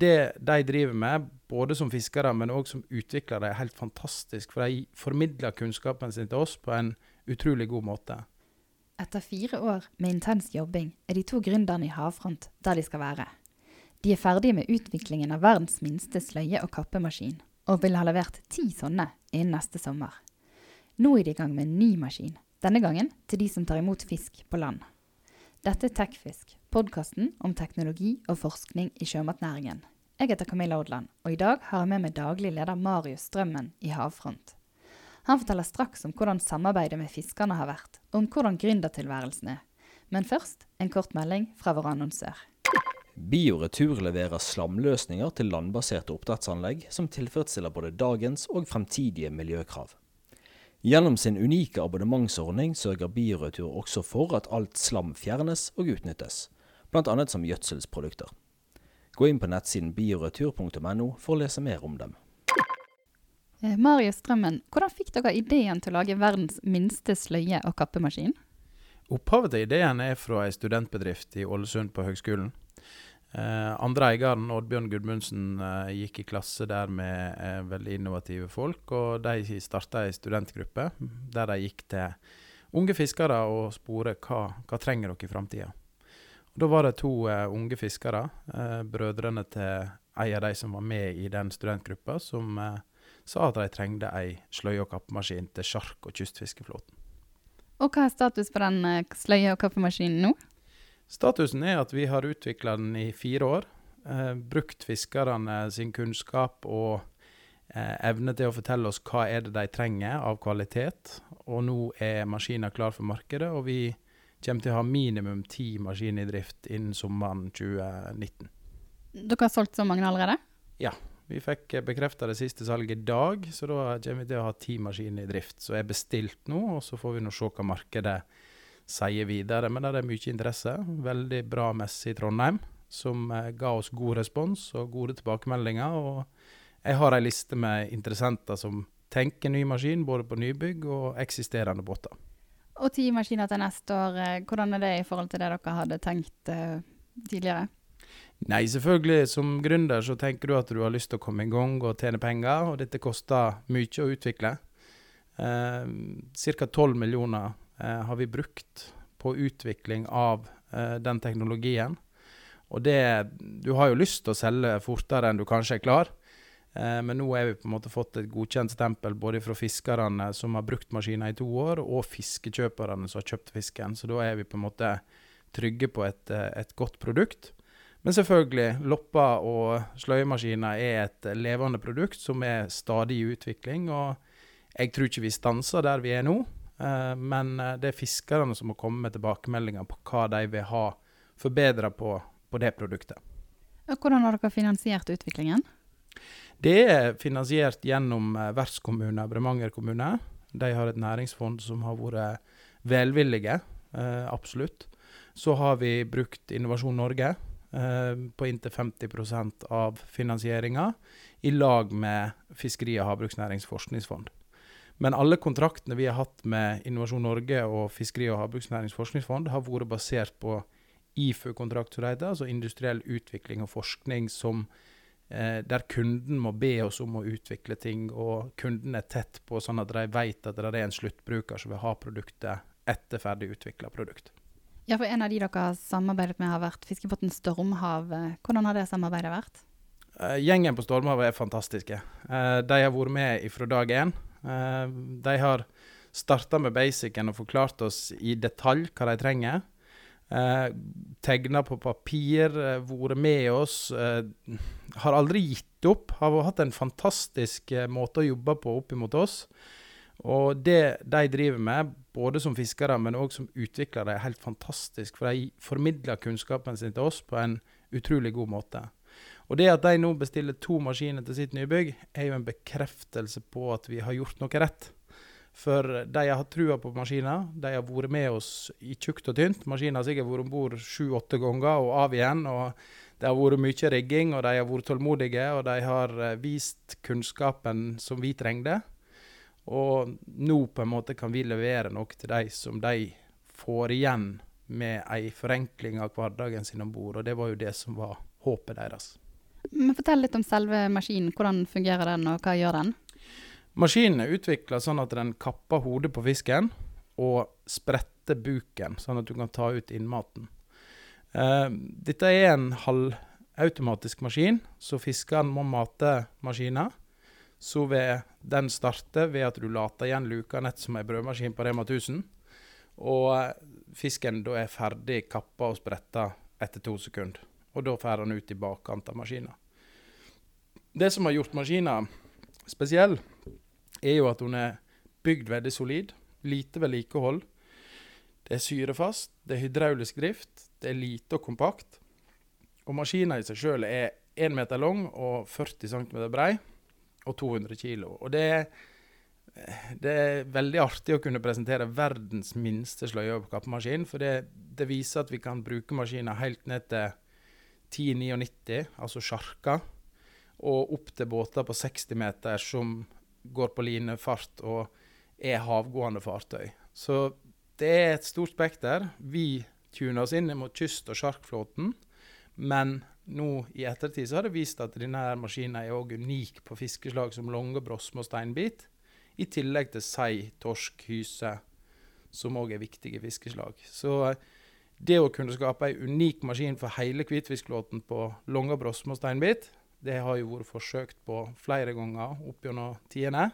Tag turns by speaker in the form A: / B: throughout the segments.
A: det de driver med, både som fiskere, men òg som utviklere, er helt fantastisk. For de formidler kunnskapen sin til oss på en utrolig god måte.
B: Etter fire år med intens jobbing er de to gründerne i Havfront der de skal være. De er ferdige med utviklingen av verdens minste sløye- og kappemaskin, og vil ha levert ti sånne innen neste sommer. Nå er de i gang med en ny maskin, denne gangen til de som tar imot fisk på land. Dette er Tekfisk, podkasten om teknologi og forskning i sjømatnæringen. Jeg heter Camilla Odland, og i dag har jeg med meg daglig leder Marius Strømmen i Havfront. Han forteller straks om hvordan samarbeidet med fiskerne har vært, og om hvordan gründertilværelsen er. Men først en kort melding fra vår annonsør.
C: Bioretur leverer slamløsninger til landbaserte oppdrettsanlegg som tilfredsstiller både dagens og fremtidige miljøkrav. Gjennom sin unike abonnementsordning sørger Bioretur også for at alt slam fjernes og utnyttes, bl.a. som gjødselsprodukter. Gå inn på nettsiden bioretur.no for å lese mer om dem.
B: Eh, Marius Strømmen, hvordan fikk dere ideen til å lage verdens minste sløye- og kappemaskin?
A: Opphavet til ideen er fra ei studentbedrift i Ålesund på høgskolen. Eh, andre eieren, Oddbjørn Gudmundsen, eh, gikk i klasse der med eh, veldig innovative folk. Og de starta ei studentgruppe der de gikk til unge fiskere og spore hva, hva trenger dere i framtida. Da var det to uh, unge fiskere, uh, brødrene til en av de som var med i den studentgruppa, som uh, sa at de trengte ei sløye- og kappemaskin til sjark- og kystfiskeflåten.
B: Og hva er status på den uh, sløye- og kappemaskinen nå?
A: Statusen er at vi har utvikla den i fire år. Brukt fiskerne sin kunnskap og evne til å fortelle oss hva er det de trenger av kvalitet. Og nå er maskinen klar for markedet, og vi kommer til å ha minimum ti maskiner i drift innen sommeren 2019.
B: Dere har solgt så mange allerede? Ja.
A: Vi fikk bekrefta det siste salget i dag, så da kommer vi til å ha ti maskiner i drift. Så er bestilt nå, og så får vi nå se hva markedet sier videre. Men det er mye interesse. Veldig bra messe i Trondheim, som eh, ga oss god respons og gode tilbakemeldinger. Og jeg har ei liste med interessenter som tenker ny maskin, både på nybygg og eksisterende båter.
B: Og ti maskiner til neste år. eh, Hvordan er det i forhold til det dere hadde tenkt uh, tidligere?
A: Nei, selvfølgelig. Som gründer så tenker du at du har lyst til å komme i gang og tjene penger, og dette koster mye å utvikle. Eh, Ca. 12 millioner eh, har vi brukt på utvikling av eh, den teknologien. Og det Du har jo lyst til å selge fortere enn du kanskje er klar, men nå har vi på en måte fått et godkjent stempel både fra fiskerne som har brukt maskiner i to år, og fiskekjøperne som har kjøpt fisken. Så da er vi på en måte trygge på et, eh, et godt produkt. Men selvfølgelig, lopper og sløyemaskiner er et levende produkt som er stadig i utvikling. Og jeg tror ikke vi stanser der vi er nå, eh, men eh, det er fiskerne som må komme med tilbakemeldinger på hva de vil ha forbedra på, på det produktet.
B: Hvordan har dere finansiert utviklingen?
A: Det er finansiert gjennom eh, vertskommuner, Bremanger kommune. De har et næringsfond som har vært velvillige, eh, absolutt. Så har vi brukt Innovasjon Norge eh, på inntil 50% av finansieringa, i lag med Fiskeri- og havbruksnærings forskningsfond. Men alle kontraktene vi har hatt med Innovasjon Norge og Fiskeri- og havbruksnærings forskningsfond, har vært basert på IFU-kontrakt, altså industriell utvikling og forskning, som, eh, der kunden må be oss om å utvikle ting, og kunden er tett på, sånn at de vet at det er en sluttbruker som vil ha produktet etter ferdig utvikla produkt.
B: Ja, for En av de dere har samarbeidet med, har vært Fiskebåten Stormhav. Hvordan har det samarbeidet vært?
A: Eh, gjengen på Stormhav er fantastiske. Eh, de har vært med fra dag én. Eh, de har starta med basicen og forklart oss i detalj hva de trenger. Uh, Tegna på papir, uh, vært med oss. eh, har aldri gitt opp. Har hatt en fantastisk eh, måte å jobbe på opp mot oss. Og det de driver med, både som fiskere, men òg som utviklere, er helt fantastisk. For de formidler kunnskapen sin til oss på en utrolig god måte. Og det at de nå bestiller to maskiner til sitt nybygg, er jo en bekreftelse på at vi har gjort noe rett. For de har hatt trua på maskiner. De har vært med oss i tjukt og tynt. Maskina har sikkert vært om bord sju-åtte ganger og av igjen. og Det har vært mye rigging, og de har vært tålmodige. Og de har eh, vist kunnskapen som vi trengte. Og nå på en måte kan vi levere noe til de som de får igjen med ei forenkling av hverdagen sin om bord. Og det var jo det som var håpet deres.
B: Men Fortell litt om selve maskinen. Hvordan fungerer den, og hva gjør den?
A: Maskinen er utvikla sånn at den kapper hodet på fisken og spretter buken, sånn at du kan ta ut innmaten. Uh, dette er en halvautomatisk maskin, så fiskeren må mate maskinen. Så vil den starte ved at du later igjen luka nett som ei brødmaskin på Rema 1000. Og eh, fisken da er ferdig kappa og spretta etter to sekunder. Og da får den ut i bakkant av maskinen. Det som har gjort maskinen spesiell, er jo at hun er bygd veldig solid. Lite vedlikehold. Det er syrefast, det er hydraulisk drift, det er lite og kompakt. Og maskinen i seg sjøl er 1 meter lang og 40 cm brei og 200 kg. Og det er, det er, veldig artig å kunne presentere verdens minste sløyeoppkappemaskin. For det, det, viser at vi kan bruke maskiner helt ned til 1099, altså sjarker, og opp til båter på 60 meter som går på linefart og er havgående fartøy. Så det er et stort spekter. Vi tuner oss inn mot kyst- og sjarkflåten, men nå i ettertid så har det vist at denne maskinen er òg unik på fiskeslag som longe, brosme og steinbit, i tillegg til sei, torsk, hyse, som òg er viktige fiskeslag. Så det å kunne skape ei unik maskin for hele hvitfiskflåten på longe, brosme og steinbit, det har jo vært forsøkt på flere ganger opp gjennom tidene.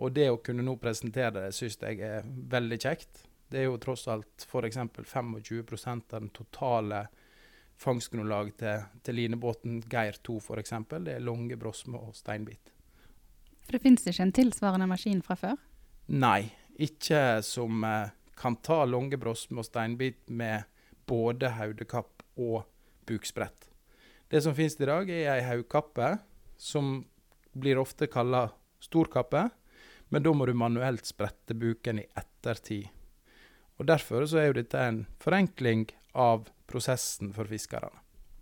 A: Og det å kunne nå presentere det, syns jeg er veldig kjekt. Det er jo tross alt f.eks. 25% av den totale fangstgrunnlaget til, til linebåten Geir 2 f.eks. Det er lange brosme og steinbit.
B: For det finnes ikke en tilsvarende maskin fra før?
A: Nei, ikke som eh, kan ta lange brosme og steinbit med både hodekapp og buksprett. Det som finnes i dag, er ei haugkappe som blir ofte kalla storkappe. Men da må du manuelt sprette buken i ettertid. Og Derfor så er jo dette en forenkling av prosessen for fiskerne.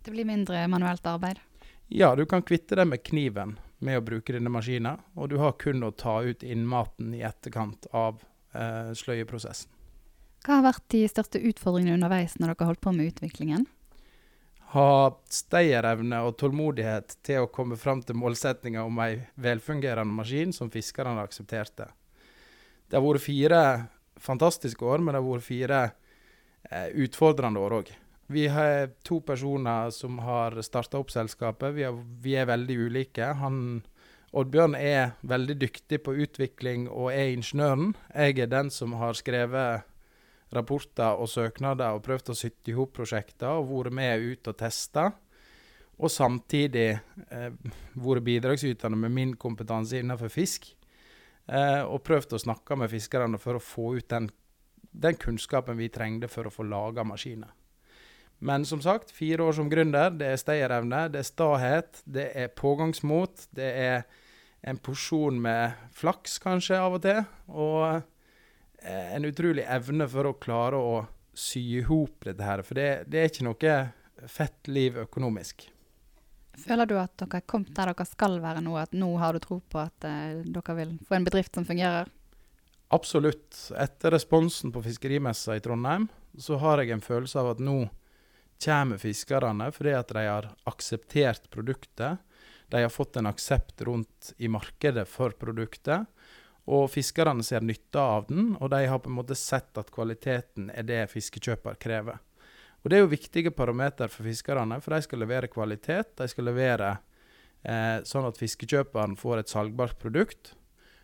B: Det blir mindre manuelt arbeid?
A: Ja, du kan kvitte deg med kniven med å bruke denne maskinen. Og du har kun å ta ut innmaten i etterkant av eh, sløyeprosessen.
B: Hva har vært de største utfordringene underveis når dere har holdt på med utviklingen?
A: Ha stayerevne og tålmodighet til å komme fram til målsettinga om ei velfungerende maskin som fiskerne aksepterte. Det har vært fire fantastiske år, men det har vært fire eh, utfordrende år òg. Vi har to personer som har starta opp selskapet. Vi er, vi er, veldig ulike. Han, Oddbjørn er veldig dyktig på utvikling og er ingeniøren. Jeg er den som har skrevet rapporter og søknader og prøvd å sytte i hop prosjekter og vært med ut og testa. Og samtidig eh, vært bidragsytende med min kompetanse innenfor fisk. Eh, og prøvd å snakke med fiskerne for å få ut den, den kunnskapen vi trengte for å få laga maskiner. Men som sagt, fire år som gründer. Det er stayerevne, det er stahet, det er pågangsmot. Det er en porsjon med flaks kanskje av og til. Og en utrolig evne for å klare å sy i hop dette her. For det, det, er ikke noe fett liv økonomisk.
B: Føler du at dere er kommet der dere skal være nå? At nå har du tro på at eh, dere vil få en bedrift som fungerer?
A: Absolutt. Etter responsen på fiskerimessa i Trondheim, så har jeg en følelse av at nå kommer fiskerne fordi at de har akseptert produktet. De har fått en aksept rundt i markedet for produktet. Og fiskerne ser nytte av den, og de har på en måte sett at kvaliteten er det fiskekjøper krever. Og Det er jo viktige parameter for fiskerne, for de skal levere kvalitet. De skal levere eh, sånn at fiskekjøperen får et salgbart produkt.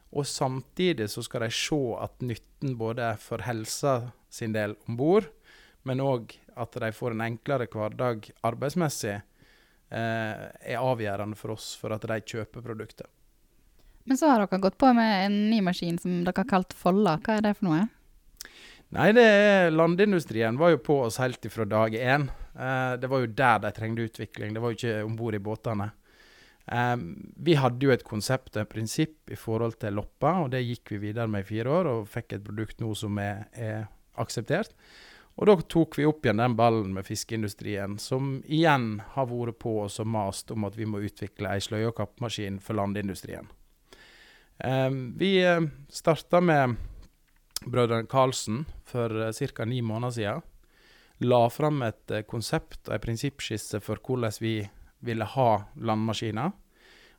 A: Og samtidig så skal de se at nytten både for helsa sin del om bord, men òg at de får en enklere hverdag arbeidsmessig, eh, er avgjørende for oss for at de kjøper produktet.
B: Men så har dere gått på med en ny maskin som dere har kalt Folla. Hva er det for noe?
A: Nei, er landindustrien var jo på oss helt ifra dag én. Eh, det var jo der de trengte utvikling, det var jo ikke om bord i båtene. Eh, vi hadde jo et konsept og et prinsipp i forhold til loppa, og det gikk vi videre med i fire år, og fikk et produkt nå som er, er akseptert. Og da tok vi opp igjen den ballen med fiskeindustrien, som igjen har vært på oss og mast om at vi må utvikle ei sløye- og kappmaskin for landindustrien. Vi eh, starta med brødrene Karlsen for uh, ca. ni måneder siden. La fram et uh, konsept og en prinsippskisse for hvordan vi ville ha landmaskiner.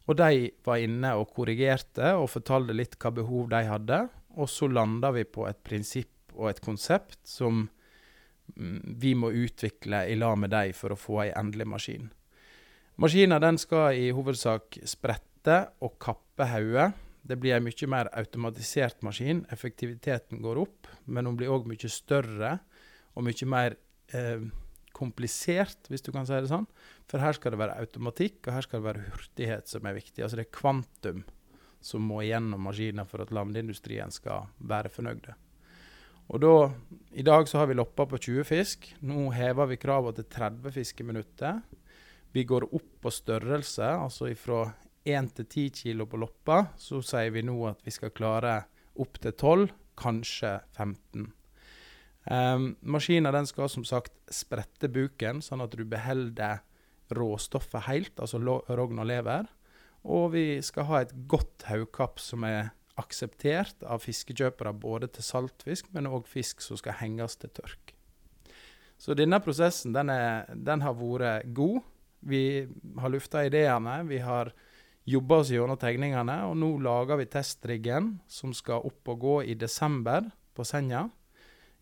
A: Og de var inne og korrigerte og fortalte litt hva behov de hadde. Og så landa vi på et prinsipp og et konsept som mm, vi må utvikle i lag med dem for å få ei endelig maskin. Maskinen den skal i hovedsak sprette og kappe hodet. Det blir en mye mer automatisert maskin. Effektiviteten går opp, men hun blir òg mye større og mye mer eh, komplisert, hvis du kan si det sånn. For her skal det være automatikk, og her skal det være hurtighet som er viktig. Altså det er kvantum som må gjennom maskiner for at landindustrien skal være fornøyde. Og da, I dag så har vi loppa på 20 fisk. Nå hever vi kravene til 30 fiskeminutter. Vi går opp på størrelse, altså fra 1 til 10 kilo på loppa. Så sier vi nå at vi skal klare opp til 12, kanskje 15. Um, Maskinen skal som sagt sprette buken, sånn at du beholder råstoffet helt, altså rogn og lever. Og vi skal ha et godt haugkapp som er akseptert av fiskekjøpere både til saltfisk, men òg fisk som skal henges til tørk. Så denne prosessen den, er, den har vært god. Vi har lufta ideene. Vi har jobba oss gjennom tegningene, og nå lager vi testriggen som skal opp og gå i desember på Senja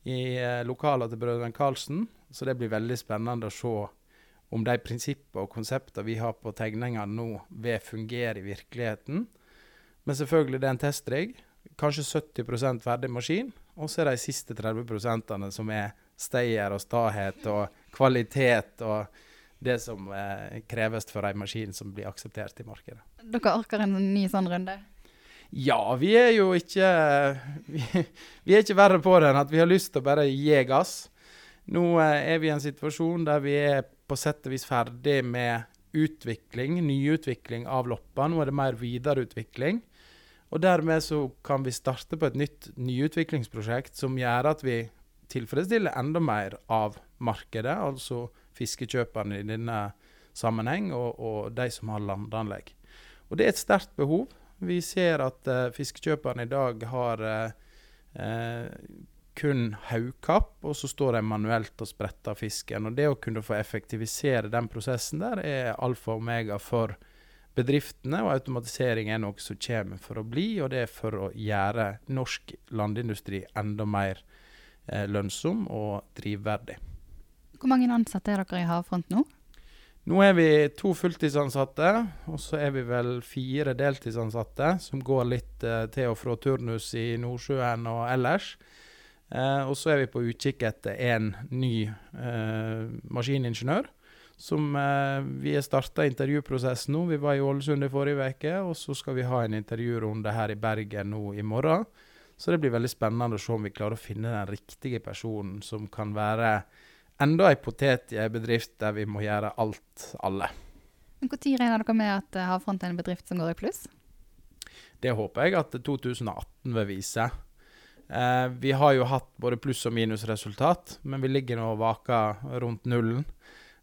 A: i eh, lokalene til Brødrene Karlsen. Så det blir veldig spennende å se om de prinsippene og konseptene vi har på tegningene nå, vil fungere i virkeligheten. Men selvfølgelig det er en testrigg. Kanskje 70% ferdig maskin. Og så er de siste 30% som er stayer og stahet og kvalitet og det som eh, kreves for en maskin som blir akseptert i markedet.
B: Dere orker en ny sånn runde?
A: Ja, vi er jo ikke vi, vi, er ikke verre på det enn at vi har lyst til å bare gi gass. Nå eh, er vi i en situasjon der vi er på sett og vis ferdig med utvikling, nyutvikling av loppa. Nå er det mer videreutvikling. Og dermed så kan vi starte på et nytt nyutviklingsprosjekt som gjør at vi tilfredsstiller enda mer av markedet, altså fiskekjøperne i denne sammenheng, og, og de som har landanlegg. Og det er et sterkt behov. Vi ser at uh, fiskekjøperne i dag har uh, kun haugkapp, og så står de manuelt og spretter fisken. Og Det å kunne få effektivisere den prosessen der er alfa og omega for bedriftene, og automatisering er noe som kommer for å bli, og det er for å gjøre norsk landindustri enda mer lønnsom og drivverdig.
B: Hvor mange ansatte er dere i Havfront nå?
A: Nå er vi to fulltidsansatte, og så er vi vel fire deltidsansatte som går litt eh, til og fra turnus i Nordsjøen og ellers. Eh, og så er vi på utkikk etter en ny eh, maskiningeniør. Som eh, Vi har starta intervjuprosessen nå. Vi var i Ålesund i forrige uke, og så skal vi ha en intervjurunde her i Bergen nå i morgen. Så det blir veldig spennende å se om vi klarer å finne den riktige personen som kan være enda ei potet i en bedrift der vi må gjøre alt, alle.
B: Men Når regner dere med at eh, Havfront er en bedrift som går i pluss?
A: Det håper jeg at 2018 vil vise. Eh, vi har jo hatt både pluss- og minusresultat, men vi ligger nå og vaker rundt nullen.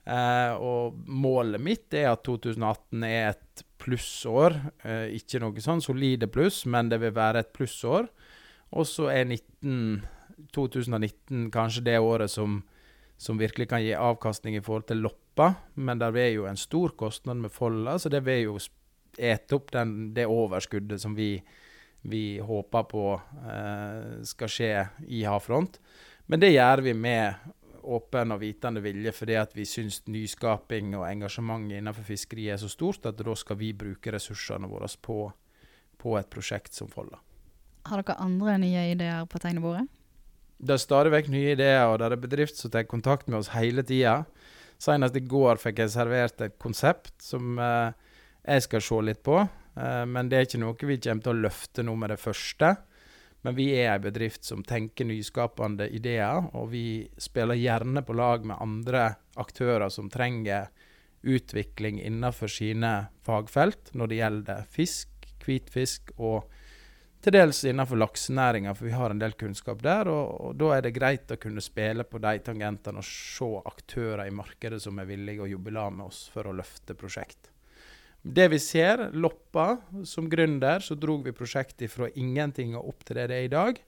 A: Eh, og målet mitt er at 2018 er et plussår. Eh, ikke noe sånn solide pluss, men det vil være et plussår. Og så er 19, 2019 kanskje det året som som virkelig kan gi avkastning i forhold til loppa, men der er jo en stor kostnad med folda, så det vil jo ete opp den, det overskuddet som vi, vi håper på eh, skal skje i Havfront. Men det gjør vi med åpen og vitende vilje, fordi at vi syns nyskaping og engasjement innenfor fiskeri er så stort at da skal vi bruke ressursene våre på, på et prosjekt som Folla.
B: Har dere andre nye ideer på tegnebordet?
A: Det er stadig vekk nye ideer, og det er bedrift som tar kontakt med oss hele tida. Senest i går fikk jeg servert et konsept som eh, jeg skal se litt på. Eh, men det er ikke noe vi kommer til å løfte nå med det første. Men vi er en bedrift som tenker nyskapende ideer, og vi spiller gjerne på lag med andre aktører som trenger utvikling innenfor sine fagfelt når det gjelder fisk, hvitfisk og til dels innenfor laksenæringa, for vi har en del kunnskap der. Og, og, da er det greit å kunne spille på de tangentene og se aktører i markedet som er villige å jobbe sammen med oss for å løfte prosjekt. Det vi ser, Loppa som gründer, så drog vi prosjektet fra ingenting og opp til det det er i dag.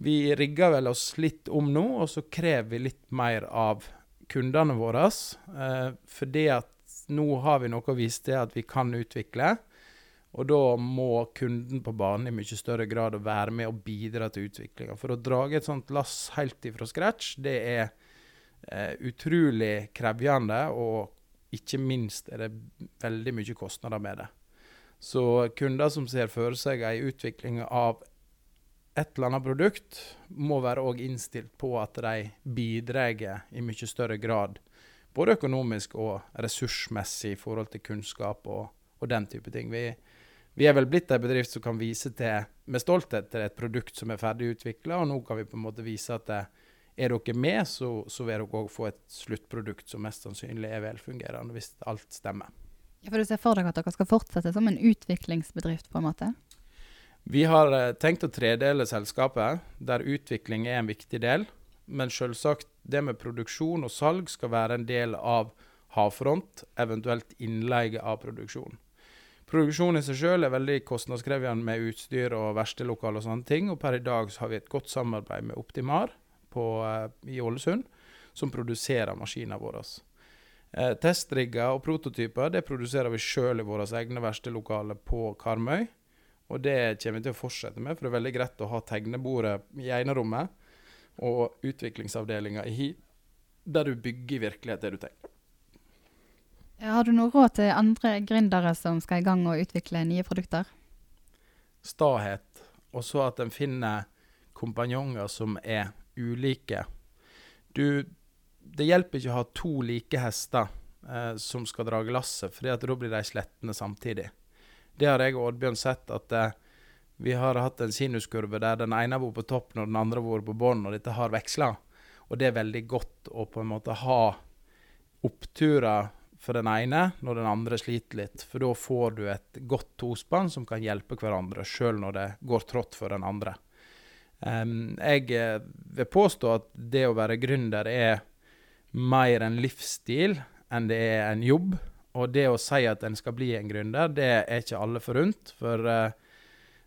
A: Vi rigger vel oss litt om nå, og så krever vi litt mer av kundene våre. Eh, fordi at nå har vi noe å vise til at vi kan utvikle. Og da må kunden på banen i mye større grad være med og bidra til utviklinga. For å drage et sånt lass helt ifra scratch, det er eh, utrolig krevjende, og ikke minst er det veldig mye kostnader med det. Så kunder som ser for seg ei utvikling av et eller annet produkt, må være òg innstilt på at de bidrar i mye større grad. Både økonomisk og ressursmessig i forhold til kunnskap og, og den type ting. Vi, vi er vel blitt en bedrift som kan vise til, med stolthet til et produkt som er ferdig utvikla, og nå kan vi på en måte vise at det, er dere med, så, så vil dere òg få et sluttprodukt som mest sannsynlig er velfungerende, hvis alt stemmer.
B: Ja, for Du ser for deg at dere skal fortsette som en utviklingsbedrift? på en måte?
A: Vi har eh, tenkt å tredele selskapet, der utvikling er en viktig del. Men selvsagt, det med produksjon og salg skal være en del av Havfront, eventuelt innleie av produksjon. Produksjon i seg selv er veldig kostnadskrevende med utstyr og verkstedlokale og sånne ting. Og per i dag har vi et godt samarbeid med Optimar på, eh, i Ålesund, som produserer maskinene våre. Eh, testrigger og prototyper det produserer vi sjøl i våre egne verkstedlokaler på Karmøy. Og det kommer vi til å fortsette med, for det er veldig greit å ha tegnebordet i enerommet og utviklingsavdelinga i hi, der du bygger i virkelighet det du tenker.
B: Har du noe råd til andre gründere som skal i gang og utvikle nye produkter?
A: Stahet, og så at en finner kompanjonger som er ulike. Du, det hjelper ikke å ha to like hester eh, som skal dra lasset, for da blir de slettende samtidig. Det har jeg og Oddbjørn sett, at eh, vi har hatt en sinuskurve der den ene har vært på toppen og den andre har vært på bånn, og dette har veksla. Og det er veldig godt å på en måte ha oppturer for den ene når den andre sliter litt. For da får du et godt tospann som kan hjelpe hverandre, sjøl når det går trått for den andre. Um, jeg eh, vil påstå at det å være gründer er mer en livsstil enn det er en jobb. Og det å si at en skal bli en gründer, det er ikke alle forunt. For uh,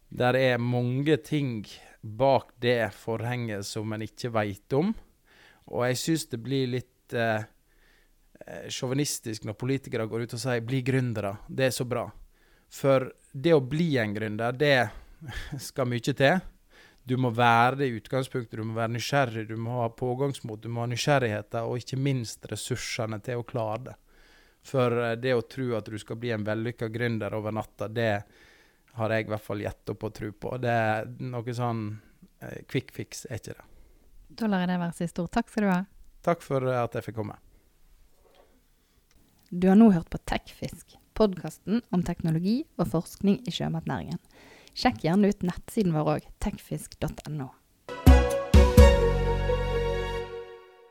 A: der er mange ting bak det forhenget som en ikke veit om. Og jeg syns det blir litt uh, sjåvinistisk når politikere går ut og sier 'bli gründere'. Det er så bra. For det å bli en gründer, det skal mye til. Du må være det i utgangspunktet, du må være nysgjerrig, du må ha pågangsmot, du må ha nysgjerrigheter og ikke minst ressursene til å klare det. For eh, det å tro at du skal bli en vellykka gründer over natta, det har jeg i hvert fall gjett opp å tro på. Det er noe sånn eh, quick fix er ikke det.
B: Da lar jeg det være siste ord. Takk skal du ha.
A: Takk for at jeg fikk komme.
B: Du har nå hørt på Tekfisk, podkasten om teknologi og forskning i sjømatnæringen. Sjekk gjerne ut nettsiden vår òg, tekfisk.no.